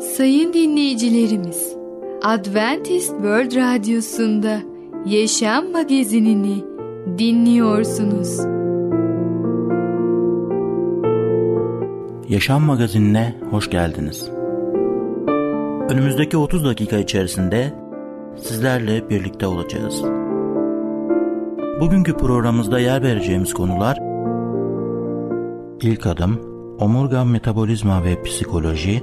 Sayın dinleyicilerimiz, Adventist World Radyosu'nda Yaşam Magazinini dinliyorsunuz. Yaşam Magazinine hoş geldiniz. Önümüzdeki 30 dakika içerisinde sizlerle birlikte olacağız. Bugünkü programımızda yer vereceğimiz konular İlk adım, omurga metabolizma ve psikoloji,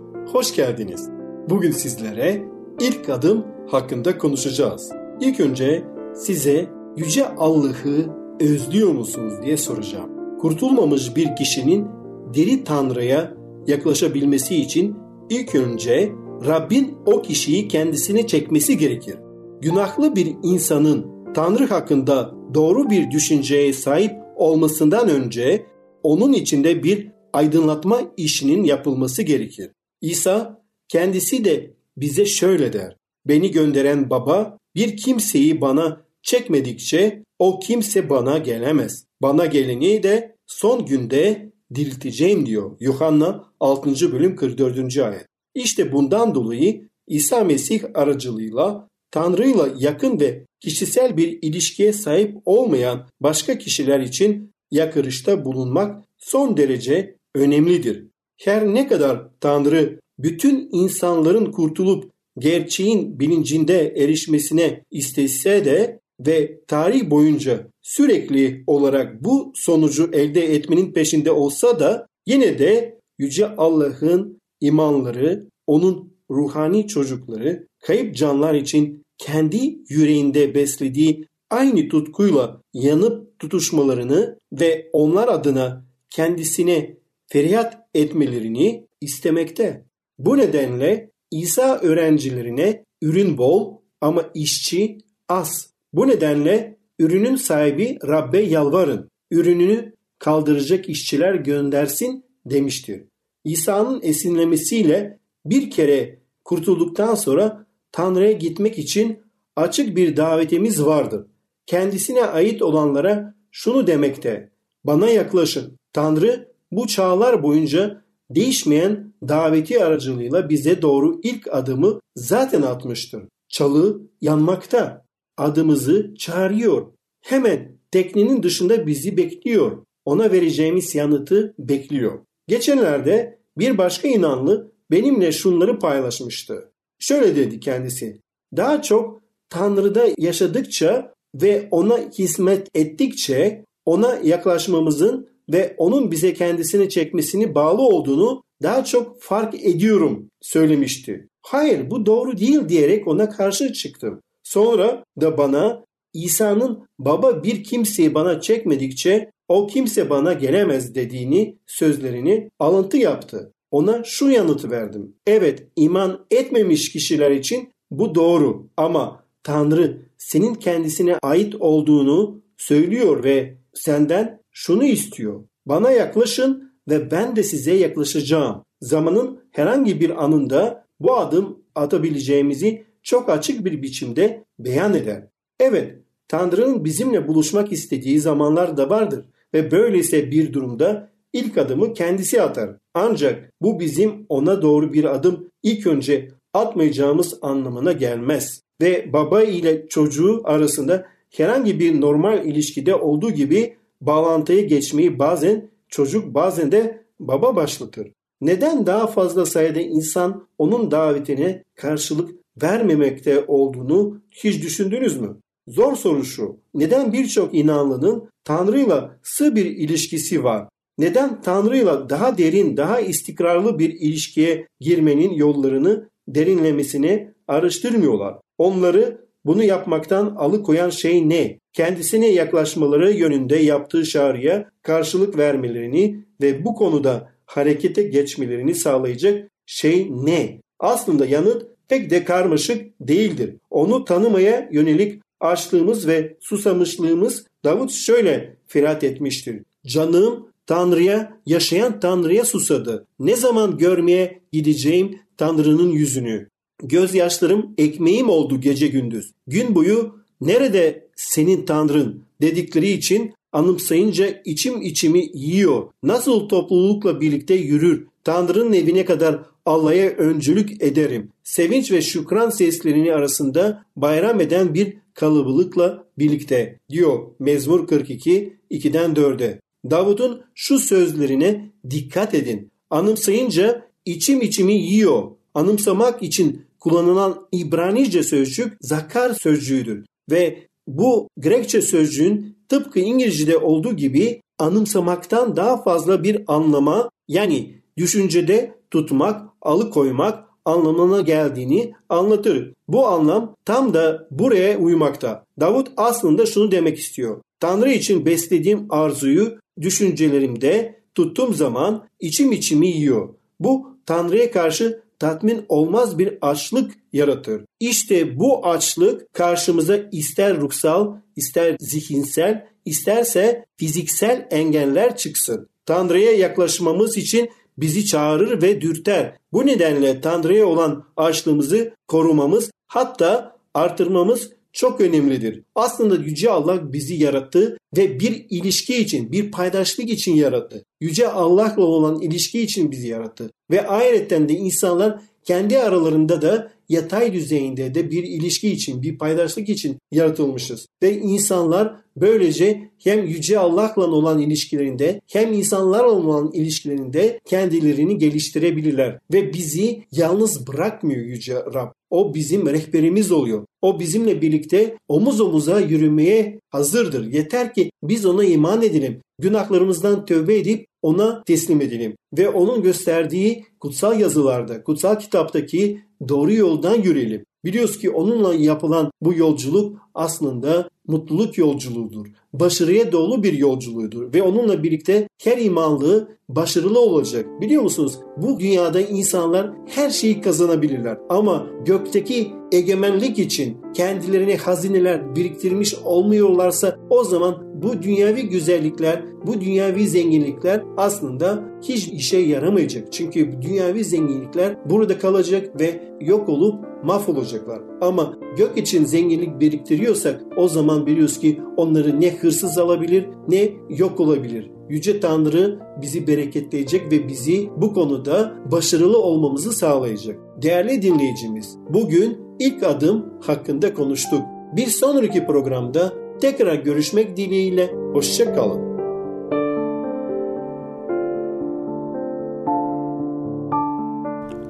hoş geldiniz. Bugün sizlere ilk adım hakkında konuşacağız. İlk önce size Yüce Allah'ı özlüyor musunuz diye soracağım. Kurtulmamış bir kişinin diri Tanrı'ya yaklaşabilmesi için ilk önce Rabbin o kişiyi kendisine çekmesi gerekir. Günahlı bir insanın Tanrı hakkında doğru bir düşünceye sahip olmasından önce onun içinde bir aydınlatma işinin yapılması gerekir. İsa kendisi de bize şöyle der. Beni gönderen baba bir kimseyi bana çekmedikçe o kimse bana gelemez. Bana geleni de son günde dirilteceğim diyor. Yuhanna 6. bölüm 44. ayet. İşte bundan dolayı İsa Mesih aracılığıyla Tanrı'yla yakın ve kişisel bir ilişkiye sahip olmayan başka kişiler için yakırışta bulunmak son derece önemlidir. Her ne kadar Tanrı bütün insanların kurtulup gerçeğin bilincinde erişmesine istese de ve tarih boyunca sürekli olarak bu sonucu elde etmenin peşinde olsa da yine de Yüce Allah'ın imanları, onun ruhani çocukları, kayıp canlar için kendi yüreğinde beslediği aynı tutkuyla yanıp tutuşmalarını ve onlar adına kendisine feryat etmelerini istemekte. Bu nedenle İsa öğrencilerine ürün bol ama işçi az. Bu nedenle ürünün sahibi Rabbe yalvarın. Ürününü kaldıracak işçiler göndersin demiştir. İsa'nın esinlemesiyle bir kere kurtulduktan sonra Tanrı'ya gitmek için açık bir davetimiz vardır. Kendisine ait olanlara şunu demekte. Bana yaklaşın. Tanrı bu çağlar boyunca değişmeyen daveti aracılığıyla bize doğru ilk adımı zaten atmıştır. Çalı yanmakta. Adımızı çağırıyor. Hemen teknenin dışında bizi bekliyor. Ona vereceğimiz yanıtı bekliyor. Geçenlerde bir başka inanlı benimle şunları paylaşmıştı. Şöyle dedi kendisi. Daha çok Tanrı'da yaşadıkça ve ona hizmet ettikçe ona yaklaşmamızın ve onun bize kendisini çekmesini bağlı olduğunu daha çok fark ediyorum söylemişti. Hayır bu doğru değil diyerek ona karşı çıktım. Sonra da bana İsa'nın baba bir kimseyi bana çekmedikçe o kimse bana gelemez dediğini sözlerini alıntı yaptı. Ona şu yanıtı verdim. Evet iman etmemiş kişiler için bu doğru ama Tanrı senin kendisine ait olduğunu söylüyor ve senden şunu istiyor. Bana yaklaşın ve ben de size yaklaşacağım. Zamanın herhangi bir anında bu adım atabileceğimizi çok açık bir biçimde beyan eder. Evet, Tanrı'nın bizimle buluşmak istediği zamanlar da vardır ve böylese bir durumda ilk adımı kendisi atar. Ancak bu bizim ona doğru bir adım ilk önce atmayacağımız anlamına gelmez. Ve baba ile çocuğu arasında herhangi bir normal ilişkide olduğu gibi bağlantıya geçmeyi bazen çocuk bazen de baba başlatır. Neden daha fazla sayıda insan onun davetine karşılık vermemekte olduğunu hiç düşündünüz mü? Zor soru şu. Neden birçok inanlının Tanrı'yla sığ bir ilişkisi var? Neden Tanrı'yla daha derin, daha istikrarlı bir ilişkiye girmenin yollarını derinlemesine araştırmıyorlar? Onları bunu yapmaktan alıkoyan şey ne? Kendisine yaklaşmaları yönünde yaptığı çağrıya karşılık vermelerini ve bu konuda harekete geçmelerini sağlayacak şey ne? Aslında yanıt pek de karmaşık değildir. Onu tanımaya yönelik açlığımız ve susamışlığımız Davut şöyle firat etmiştir. Canım Tanrı'ya, yaşayan Tanrı'ya susadı. Ne zaman görmeye gideceğim Tanrı'nın yüzünü? Gözyaşlarım ekmeğim oldu gece gündüz. Gün boyu nerede senin Tanrın dedikleri için anımsayınca içim içimi yiyor. Nasıl toplulukla birlikte yürür. Tanrı'nın evine kadar Allah'a öncülük ederim. Sevinç ve şükran seslerini arasında bayram eden bir kalabalıkla birlikte diyor Mezmur 42 2'den 4'e. Davud'un şu sözlerine dikkat edin. Anımsayınca içim içimi yiyor. Anımsamak için kullanılan İbranice sözcük zakar sözcüğüdür ve bu Grekçe sözcüğün tıpkı İngilizce'de olduğu gibi anımsamaktan daha fazla bir anlama yani düşüncede tutmak, alıkoymak anlamına geldiğini anlatır. Bu anlam tam da buraya uymakta. Davut aslında şunu demek istiyor. Tanrı için beslediğim arzuyu düşüncelerimde tuttuğum zaman içim içimi yiyor. Bu Tanrı'ya karşı tatmin olmaz bir açlık yaratır. İşte bu açlık karşımıza ister ruhsal, ister zihinsel, isterse fiziksel engeller çıksın. Tanrı'ya yaklaşmamız için bizi çağırır ve dürter. Bu nedenle Tanrı'ya olan açlığımızı korumamız hatta artırmamız çok önemlidir. Aslında Yüce Allah bizi yarattı ve bir ilişki için, bir paydaşlık için yarattı. Yüce Allah'la olan ilişki için bizi yarattı. Ve ayrıca de insanlar kendi aralarında da yatay düzeyinde de bir ilişki için, bir paydaşlık için yaratılmışız. Ve insanlar böylece hem Yüce Allah'la olan ilişkilerinde hem insanlarla olan ilişkilerinde kendilerini geliştirebilirler. Ve bizi yalnız bırakmıyor Yüce Rab. O bizim rehberimiz oluyor. O bizimle birlikte omuz omuza yürümeye hazırdır. Yeter ki biz ona iman edelim. Günahlarımızdan tövbe edip ona teslim edelim. Ve onun gösterdiği kutsal yazılarda, kutsal kitaptaki doğru yoldan yürüyelim. Biliyoruz ki onunla yapılan bu yolculuk aslında mutluluk yolculuğudur. Başarıya dolu bir yolculuğudur ve onunla birlikte her imanlı başarılı olacak. Biliyor musunuz? Bu dünyada insanlar her şeyi kazanabilirler ama gökteki egemenlik için kendilerine hazineler biriktirmiş olmuyorlarsa o zaman bu dünyavi güzellikler, bu dünyavi zenginlikler aslında hiç işe yaramayacak. Çünkü dünyavi zenginlikler burada kalacak ve yok olup mahvolacaklar. Ama gök için zenginlik biriktiriyorsak o zaman biliyoruz ki onları ne hırsız alabilir ne yok olabilir. Yüce Tanrı bizi bereketleyecek ve bizi bu konuda başarılı olmamızı sağlayacak. Değerli dinleyicimiz, bugün ilk adım hakkında konuştuk. Bir sonraki programda tekrar görüşmek dileğiyle hoşçakalın.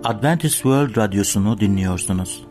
Adventist World Radyosu'nu dinliyorsunuz.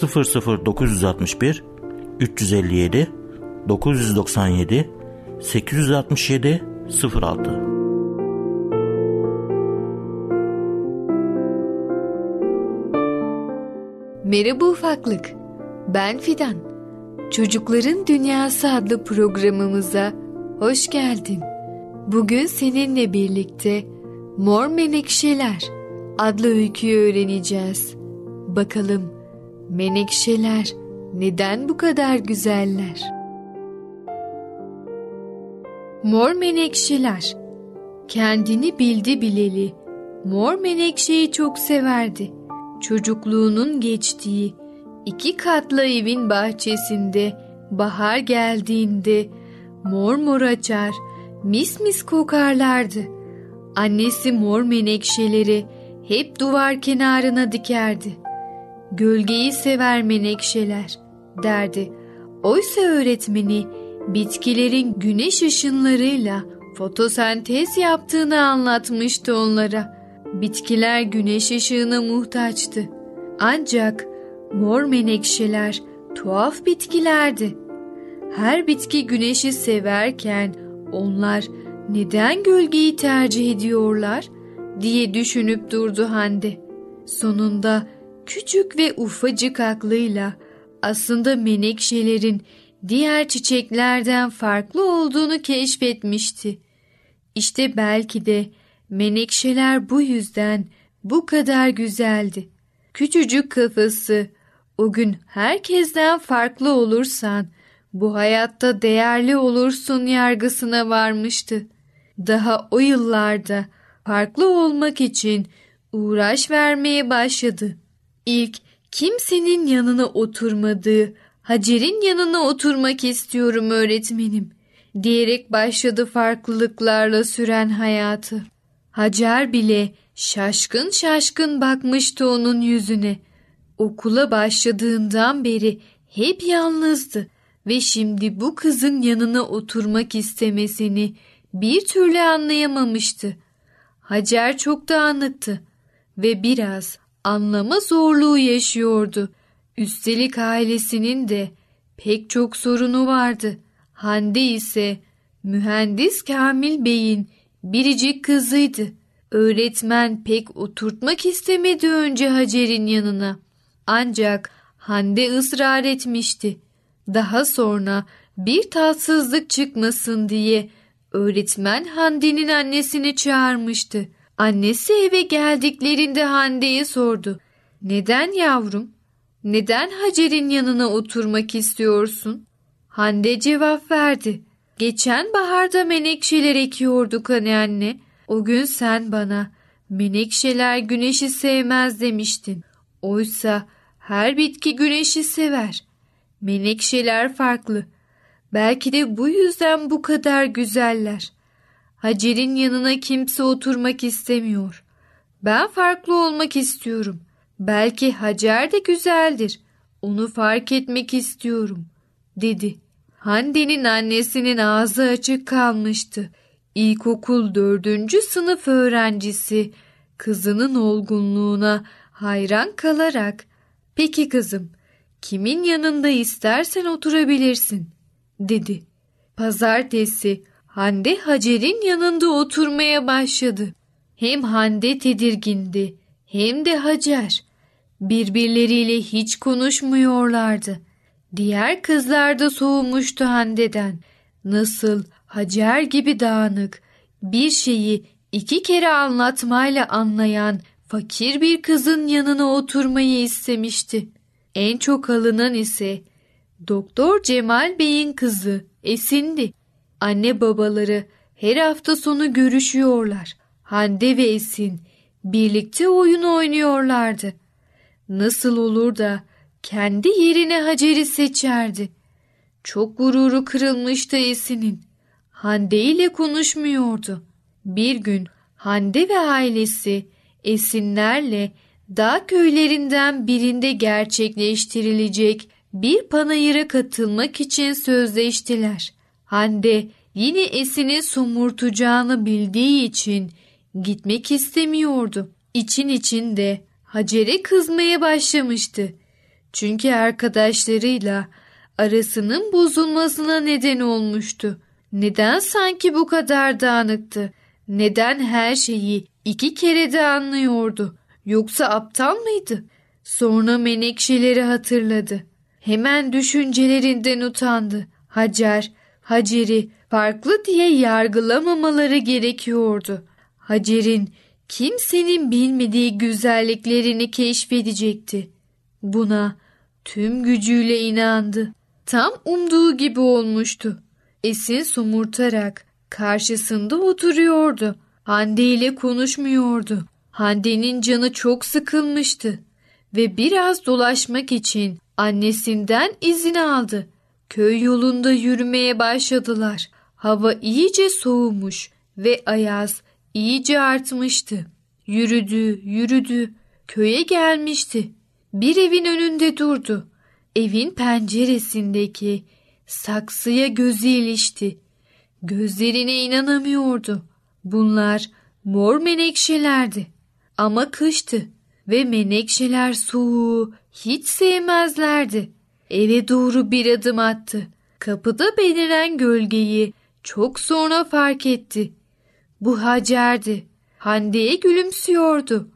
00961 357 997 867 06 Merhaba ufaklık. Ben Fidan. Çocukların Dünyası adlı programımıza hoş geldin. Bugün seninle birlikte Mor Menekşeler adlı öyküyü öğreneceğiz. Bakalım menekşeler neden bu kadar güzeller? Mor menekşeler kendini bildi bileli Mor Menekşe'yi çok severdi. Çocukluğunun geçtiği iki katlı evin bahçesinde bahar geldiğinde mor mor açar, mis mis kokarlardı. Annesi mor menekşeleri hep duvar kenarına dikerdi. Gölgeyi sever menekşeler derdi. Oysa öğretmeni bitkilerin güneş ışınlarıyla fotosentez yaptığını anlatmıştı onlara. Bitkiler güneş ışığına muhtaçtı. Ancak mor menekşeler tuhaf bitkilerdi. Her bitki güneşi severken onlar neden gölgeyi tercih ediyorlar diye düşünüp durdu Hande. Sonunda küçük ve ufacık aklıyla aslında menekşelerin diğer çiçeklerden farklı olduğunu keşfetmişti. İşte belki de menekşeler bu yüzden bu kadar güzeldi. Küçücük kafası, o gün herkesten farklı olursan bu hayatta değerli olursun yargısına varmıştı. Daha o yıllarda farklı olmak için uğraş vermeye başladı. İlk kimsenin yanına oturmadığı Hacer'in yanına oturmak istiyorum öğretmenim diyerek başladı farklılıklarla süren hayatı. Hacer bile şaşkın şaşkın bakmıştı onun yüzüne. Okula başladığından beri hep yalnızdı ve şimdi bu kızın yanına oturmak istemesini bir türlü anlayamamıştı. Hacer çok dağınıktı ve biraz anlama zorluğu yaşıyordu. Üstelik ailesinin de pek çok sorunu vardı. Hande ise mühendis Kamil Bey'in biricik kızıydı. Öğretmen pek oturtmak istemedi önce Hacer'in yanına. Ancak Hande ısrar etmişti. Daha sonra bir tatsızlık çıkmasın diye öğretmen Hande'nin annesini çağırmıştı. Annesi eve geldiklerinde Hande'ye sordu. Neden yavrum? Neden Hacer'in yanına oturmak istiyorsun? Hande cevap verdi. Geçen baharda menekşeler ekiyorduk hani anne. O gün sen bana menekşeler güneşi sevmez demiştin. Oysa her bitki güneşi sever. Menekşeler farklı. Belki de bu yüzden bu kadar güzeller. Hacer'in yanına kimse oturmak istemiyor. Ben farklı olmak istiyorum. Belki Hacer de güzeldir. Onu fark etmek istiyorum, dedi. Hande'nin annesinin ağzı açık kalmıştı. İlkokul dördüncü sınıf öğrencisi kızının olgunluğuna hayran kalarak ''Peki kızım, kimin yanında istersen oturabilirsin.'' dedi. Pazartesi Hande Hacer'in yanında oturmaya başladı. Hem Hande tedirgindi hem de Hacer. Birbirleriyle hiç konuşmuyorlardı. Diğer kızlar da soğumuştu Hande'den. Nasıl Hacer gibi dağınık, bir şeyi iki kere anlatmayla anlayan fakir bir kızın yanına oturmayı istemişti. En çok alınan ise Doktor Cemal Bey'in kızı Esin'di. Anne babaları her hafta sonu görüşüyorlar. Hande ve Esin birlikte oyun oynuyorlardı. Nasıl olur da kendi yerine Hacer'i seçerdi. Çok gururu kırılmıştı Esin'in. Hande ile konuşmuyordu. Bir gün Hande ve ailesi Esinlerle dağ köylerinden birinde gerçekleştirilecek bir panayıra katılmak için sözleştiler. Hande yine Esin'i somurtacağını bildiği için gitmek istemiyordu. İçin içinde Hacer'e kızmaya başlamıştı. Çünkü arkadaşlarıyla arasının bozulmasına neden olmuştu. Neden sanki bu kadar dağınıktı? Neden her şeyi iki kere de anlıyordu? Yoksa aptal mıydı? Sonra menekşeleri hatırladı. Hemen düşüncelerinden utandı. Hacer, Hacer'i farklı diye yargılamamaları gerekiyordu. Hacer'in kimsenin bilmediği güzelliklerini keşfedecekti. Buna tüm gücüyle inandı. Tam umduğu gibi olmuştu. Esin somurtarak karşısında oturuyordu. Hande ile konuşmuyordu. Hande'nin canı çok sıkılmıştı ve biraz dolaşmak için annesinden izin aldı. Köy yolunda yürümeye başladılar. Hava iyice soğumuş ve ayaz iyice artmıştı. Yürüdü, yürüdü. Köye gelmişti. Bir evin önünde durdu. Evin penceresindeki saksıya gözü ilişti. Gözlerine inanamıyordu. Bunlar mor menekşelerdi. Ama kıştı ve menekşeler soğuğu hiç sevmezlerdi. Eve doğru bir adım attı. Kapıda beliren gölgeyi çok sonra fark etti. Bu Hacer'di. Hande'ye gülümsüyordu.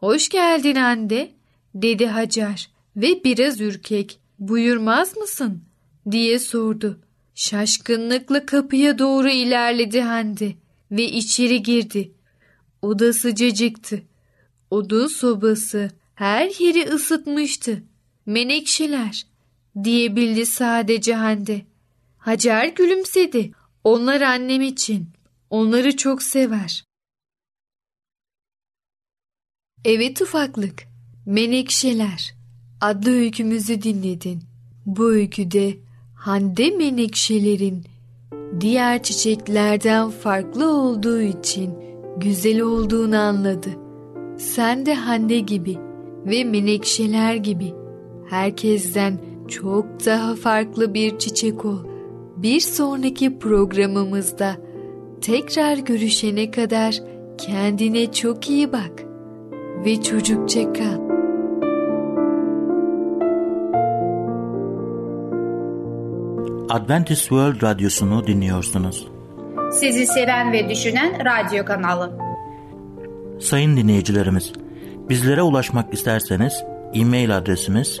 Hoş geldin Hande, dedi Hacer ve biraz ürkek. Buyurmaz mısın? diye sordu. Şaşkınlıkla kapıya doğru ilerledi Hande ve içeri girdi. Oda sıcacıktı. Odun sobası her yeri ısıtmıştı. Menekşeler diyebildi sadece Hande. Hacer gülümsedi. Onlar annem için. Onları çok sever. Evet ufaklık, Menekşeler adlı öykümüzü dinledin. Bu öyküde Hande menekşelerin diğer çiçeklerden farklı olduğu için güzel olduğunu anladı. Sen de Hande gibi ve menekşeler gibi herkesten çok daha farklı bir çiçek ol. Bir sonraki programımızda tekrar görüşene kadar kendine çok iyi bak ve çocukça kal. Adventist World Radyosu'nu dinliyorsunuz. Sizi seven ve düşünen radyo kanalı. Sayın dinleyicilerimiz, bizlere ulaşmak isterseniz e-mail adresimiz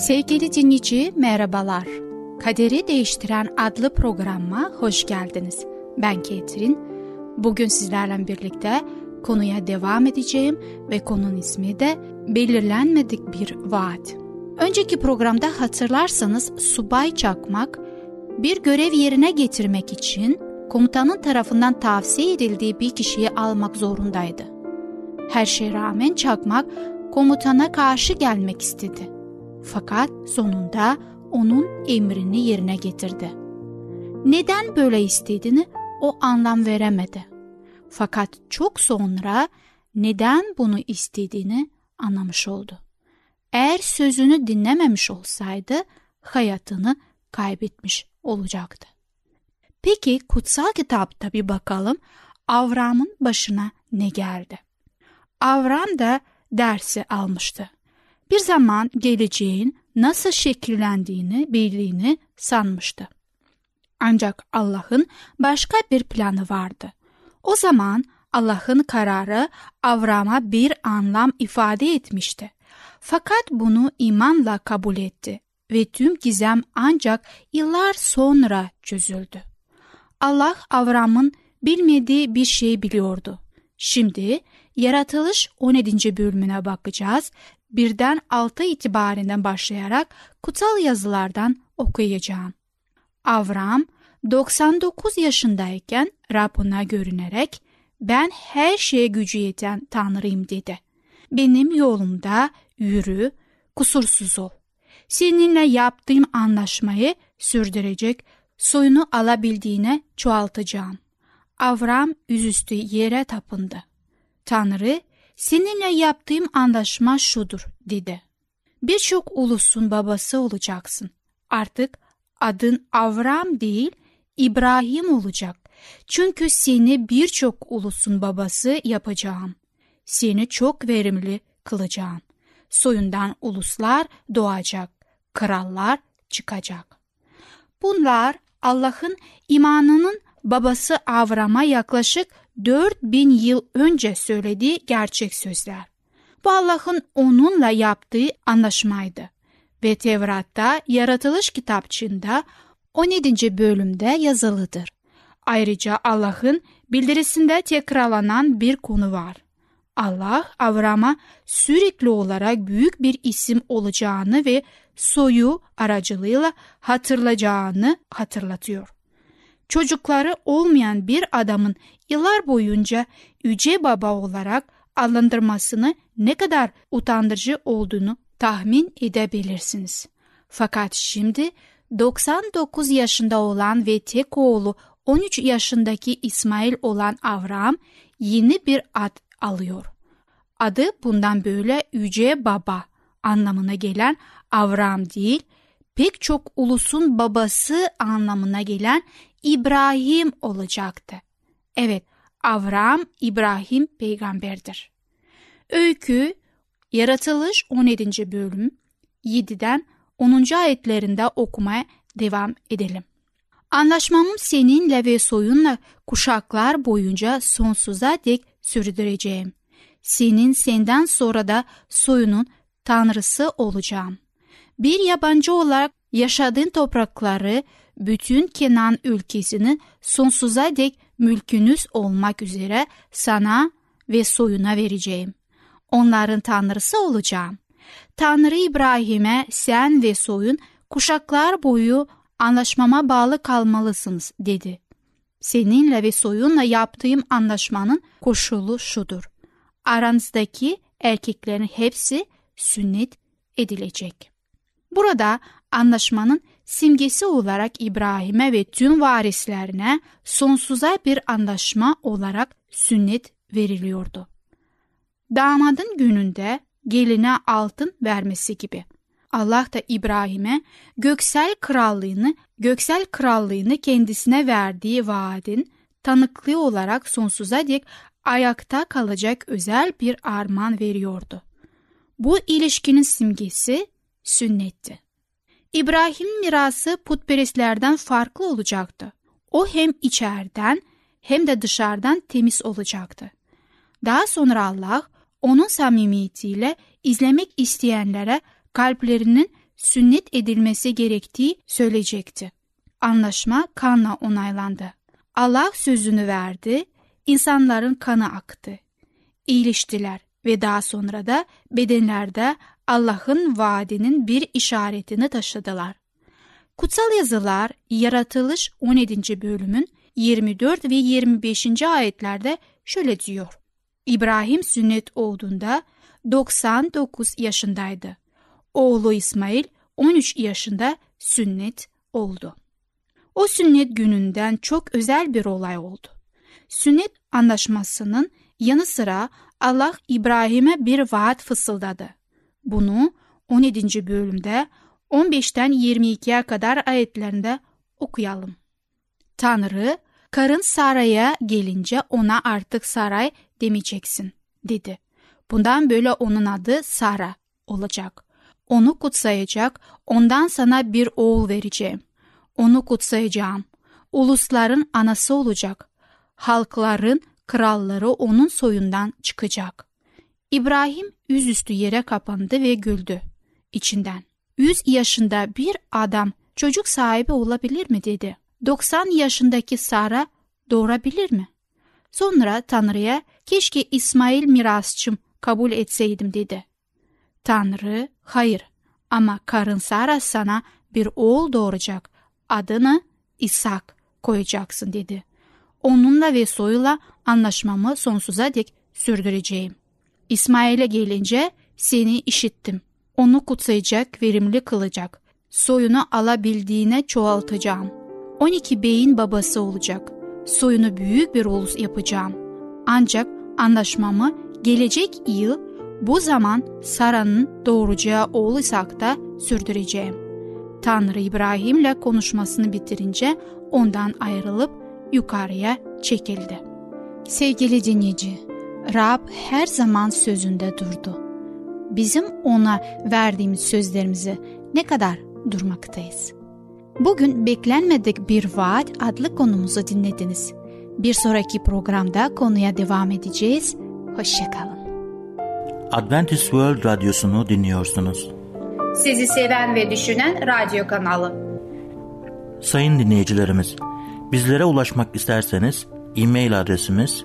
Sevgili dinleyici merhabalar. Kaderi Değiştiren adlı programıma hoş geldiniz. Ben Ketrin. Bugün sizlerle birlikte konuya devam edeceğim ve konunun ismi de belirlenmedik bir vaat. Önceki programda hatırlarsanız Subay Çakmak bir görev yerine getirmek için komutanın tarafından tavsiye edildiği bir kişiyi almak zorundaydı. Her şeye rağmen Çakmak komutana karşı gelmek istedi. Fakat sonunda onun emrini yerine getirdi. Neden böyle istediğini o anlam veremedi. Fakat çok sonra neden bunu istediğini anlamış oldu. Eğer sözünü dinlememiş olsaydı hayatını kaybetmiş olacaktı. Peki kutsal kitapta bir bakalım Avram'ın başına ne geldi? Avram da dersi almıştı. Bir zaman geleceğin nasıl şekillendiğini bildiğini sanmıştı. Ancak Allah'ın başka bir planı vardı. O zaman Allah'ın kararı Avram'a bir anlam ifade etmişti. Fakat bunu imanla kabul etti ve tüm gizem ancak yıllar sonra çözüldü. Allah Avram'ın bilmediği bir şey biliyordu. Şimdi yaratılış 17. bölümüne bakacağız. Birden 6 itibarinden başlayarak kutsal yazılardan okuyacağım. Avram 99 yaşındayken Rab ona görünerek ben her şeye gücü yeten Tanrıyım dedi. Benim yolumda yürü, kusursuz ol. Seninle yaptığım anlaşmayı sürdürecek, soyunu alabildiğine çoğaltacağım. Avram yüzüstü yere tapındı. Tanrı, seninle yaptığım anlaşma şudur dedi. Birçok ulusun babası olacaksın. Artık adın Avram değil, İbrahim olacak. Çünkü seni birçok ulusun babası yapacağım. Seni çok verimli kılacağım. Soyundan uluslar doğacak, krallar çıkacak. Bunlar Allah'ın imanının babası Avram'a yaklaşık 4000 yıl önce söylediği gerçek sözler. Bu Allah'ın onunla yaptığı anlaşmaydı ve Tevrat'ta yaratılış kitapçığında 17. bölümde yazılıdır. Ayrıca Allah'ın bildirisinde tekrarlanan bir konu var. Allah Avram'a sürekli olarak büyük bir isim olacağını ve soyu aracılığıyla hatırlayacağını hatırlatıyor. Çocukları olmayan bir adamın yıllar boyunca Yüce Baba olarak adlandırmasını ne kadar utandırıcı olduğunu tahmin edebilirsiniz. Fakat şimdi 99 yaşında olan ve tek oğlu 13 yaşındaki İsmail olan Avram yeni bir ad alıyor. Adı bundan böyle Yüce Baba anlamına gelen Avram değil, pek çok ulusun babası anlamına gelen İbrahim olacaktı. Evet, Avram İbrahim peygamberdir. Öykü Yaratılış 17. bölüm 7'den 10. ayetlerinde okumaya devam edelim. Anlaşmamı seninle ve soyunla kuşaklar boyunca sonsuza dek sürdüreceğim. Senin senden sonra da soyunun tanrısı olacağım. Bir yabancı olarak yaşadığın toprakları, bütün Kenan ülkesini sonsuza dek mülkünüz olmak üzere sana ve soyuna vereceğim. Onların tanrısı olacağım. Tanrı İbrahim'e sen ve soyun kuşaklar boyu anlaşmama bağlı kalmalısınız dedi. Seninle ve soyunla yaptığım anlaşmanın koşulu şudur. Aranızdaki erkeklerin hepsi sünnet edilecek. Burada anlaşmanın simgesi olarak İbrahim'e ve tüm varislerine sonsuza bir anlaşma olarak sünnet veriliyordu. Damadın gününde geline altın vermesi gibi. Allah da İbrahim'e göksel krallığını, göksel krallığını kendisine verdiği vaadin tanıklığı olarak sonsuza dek ayakta kalacak özel bir armağan veriyordu. Bu ilişkinin simgesi sünnetti. İbrahim mirası putperestlerden farklı olacaktı. O hem içeriden hem de dışarıdan temiz olacaktı. Daha sonra Allah onun samimiyetiyle izlemek isteyenlere kalplerinin sünnet edilmesi gerektiği söyleyecekti. Anlaşma kanla onaylandı. Allah sözünü verdi, insanların kanı aktı. İyileştiler ve daha sonra da bedenlerde Allah'ın vaadinin bir işaretini taşıdılar. Kutsal yazılar Yaratılış 17. bölümün 24 ve 25. ayetlerde şöyle diyor. İbrahim sünnet olduğunda 99 yaşındaydı. Oğlu İsmail 13 yaşında sünnet oldu. O sünnet gününden çok özel bir olay oldu. Sünnet anlaşmasının yanı sıra Allah İbrahim'e bir vaat fısıldadı. Bunu 17. bölümde 15'ten 22'ye kadar ayetlerinde okuyalım. Tanrı, karın Saray'a gelince ona artık Saray demeyeceksin, dedi. Bundan böyle onun adı Sara olacak. Onu kutsayacak, ondan sana bir oğul vereceğim. Onu kutsayacağım. Ulusların anası olacak. Halkların kralları onun soyundan çıkacak. İbrahim yüzüstü yere kapandı ve güldü. İçinden. Yüz yaşında bir adam çocuk sahibi olabilir mi dedi. 90 yaşındaki Sara doğurabilir mi? Sonra Tanrı'ya keşke İsmail mirasçım kabul etseydim dedi. Tanrı hayır ama karın Sara sana bir oğul doğuracak adını İshak koyacaksın dedi. Onunla ve soyuyla anlaşmamı sonsuza dek sürdüreceğim. İsmail'e gelince seni işittim. Onu kutsayacak, verimli kılacak. Soyunu alabildiğine çoğaltacağım. 12 beyin babası olacak. Soyunu büyük bir ulus yapacağım. Ancak anlaşmamı gelecek yıl bu zaman Sara'nın doğuracağı oğlu İshak'ta sürdüreceğim. Tanrı İbrahim'le konuşmasını bitirince ondan ayrılıp yukarıya çekildi. Sevgili dinleyici, Rab her zaman sözünde durdu. Bizim ona verdiğimiz sözlerimizi ne kadar durmaktayız? Bugün beklenmedik bir vaat adlı konumuzu dinlediniz. Bir sonraki programda konuya devam edeceğiz. Hoşçakalın. Adventist World Radyosu'nu dinliyorsunuz. Sizi seven ve düşünen radyo kanalı. Sayın dinleyicilerimiz, bizlere ulaşmak isterseniz e-mail adresimiz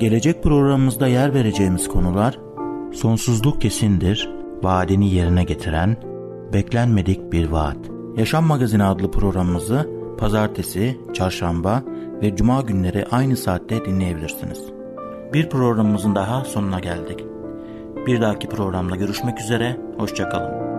Gelecek programımızda yer vereceğimiz konular sonsuzluk kesindir, vaadini yerine getiren, beklenmedik bir vaat. Yaşam Magazini adlı programımızı pazartesi, çarşamba ve cuma günleri aynı saatte dinleyebilirsiniz. Bir programımızın daha sonuna geldik. Bir dahaki programda görüşmek üzere, hoşçakalın.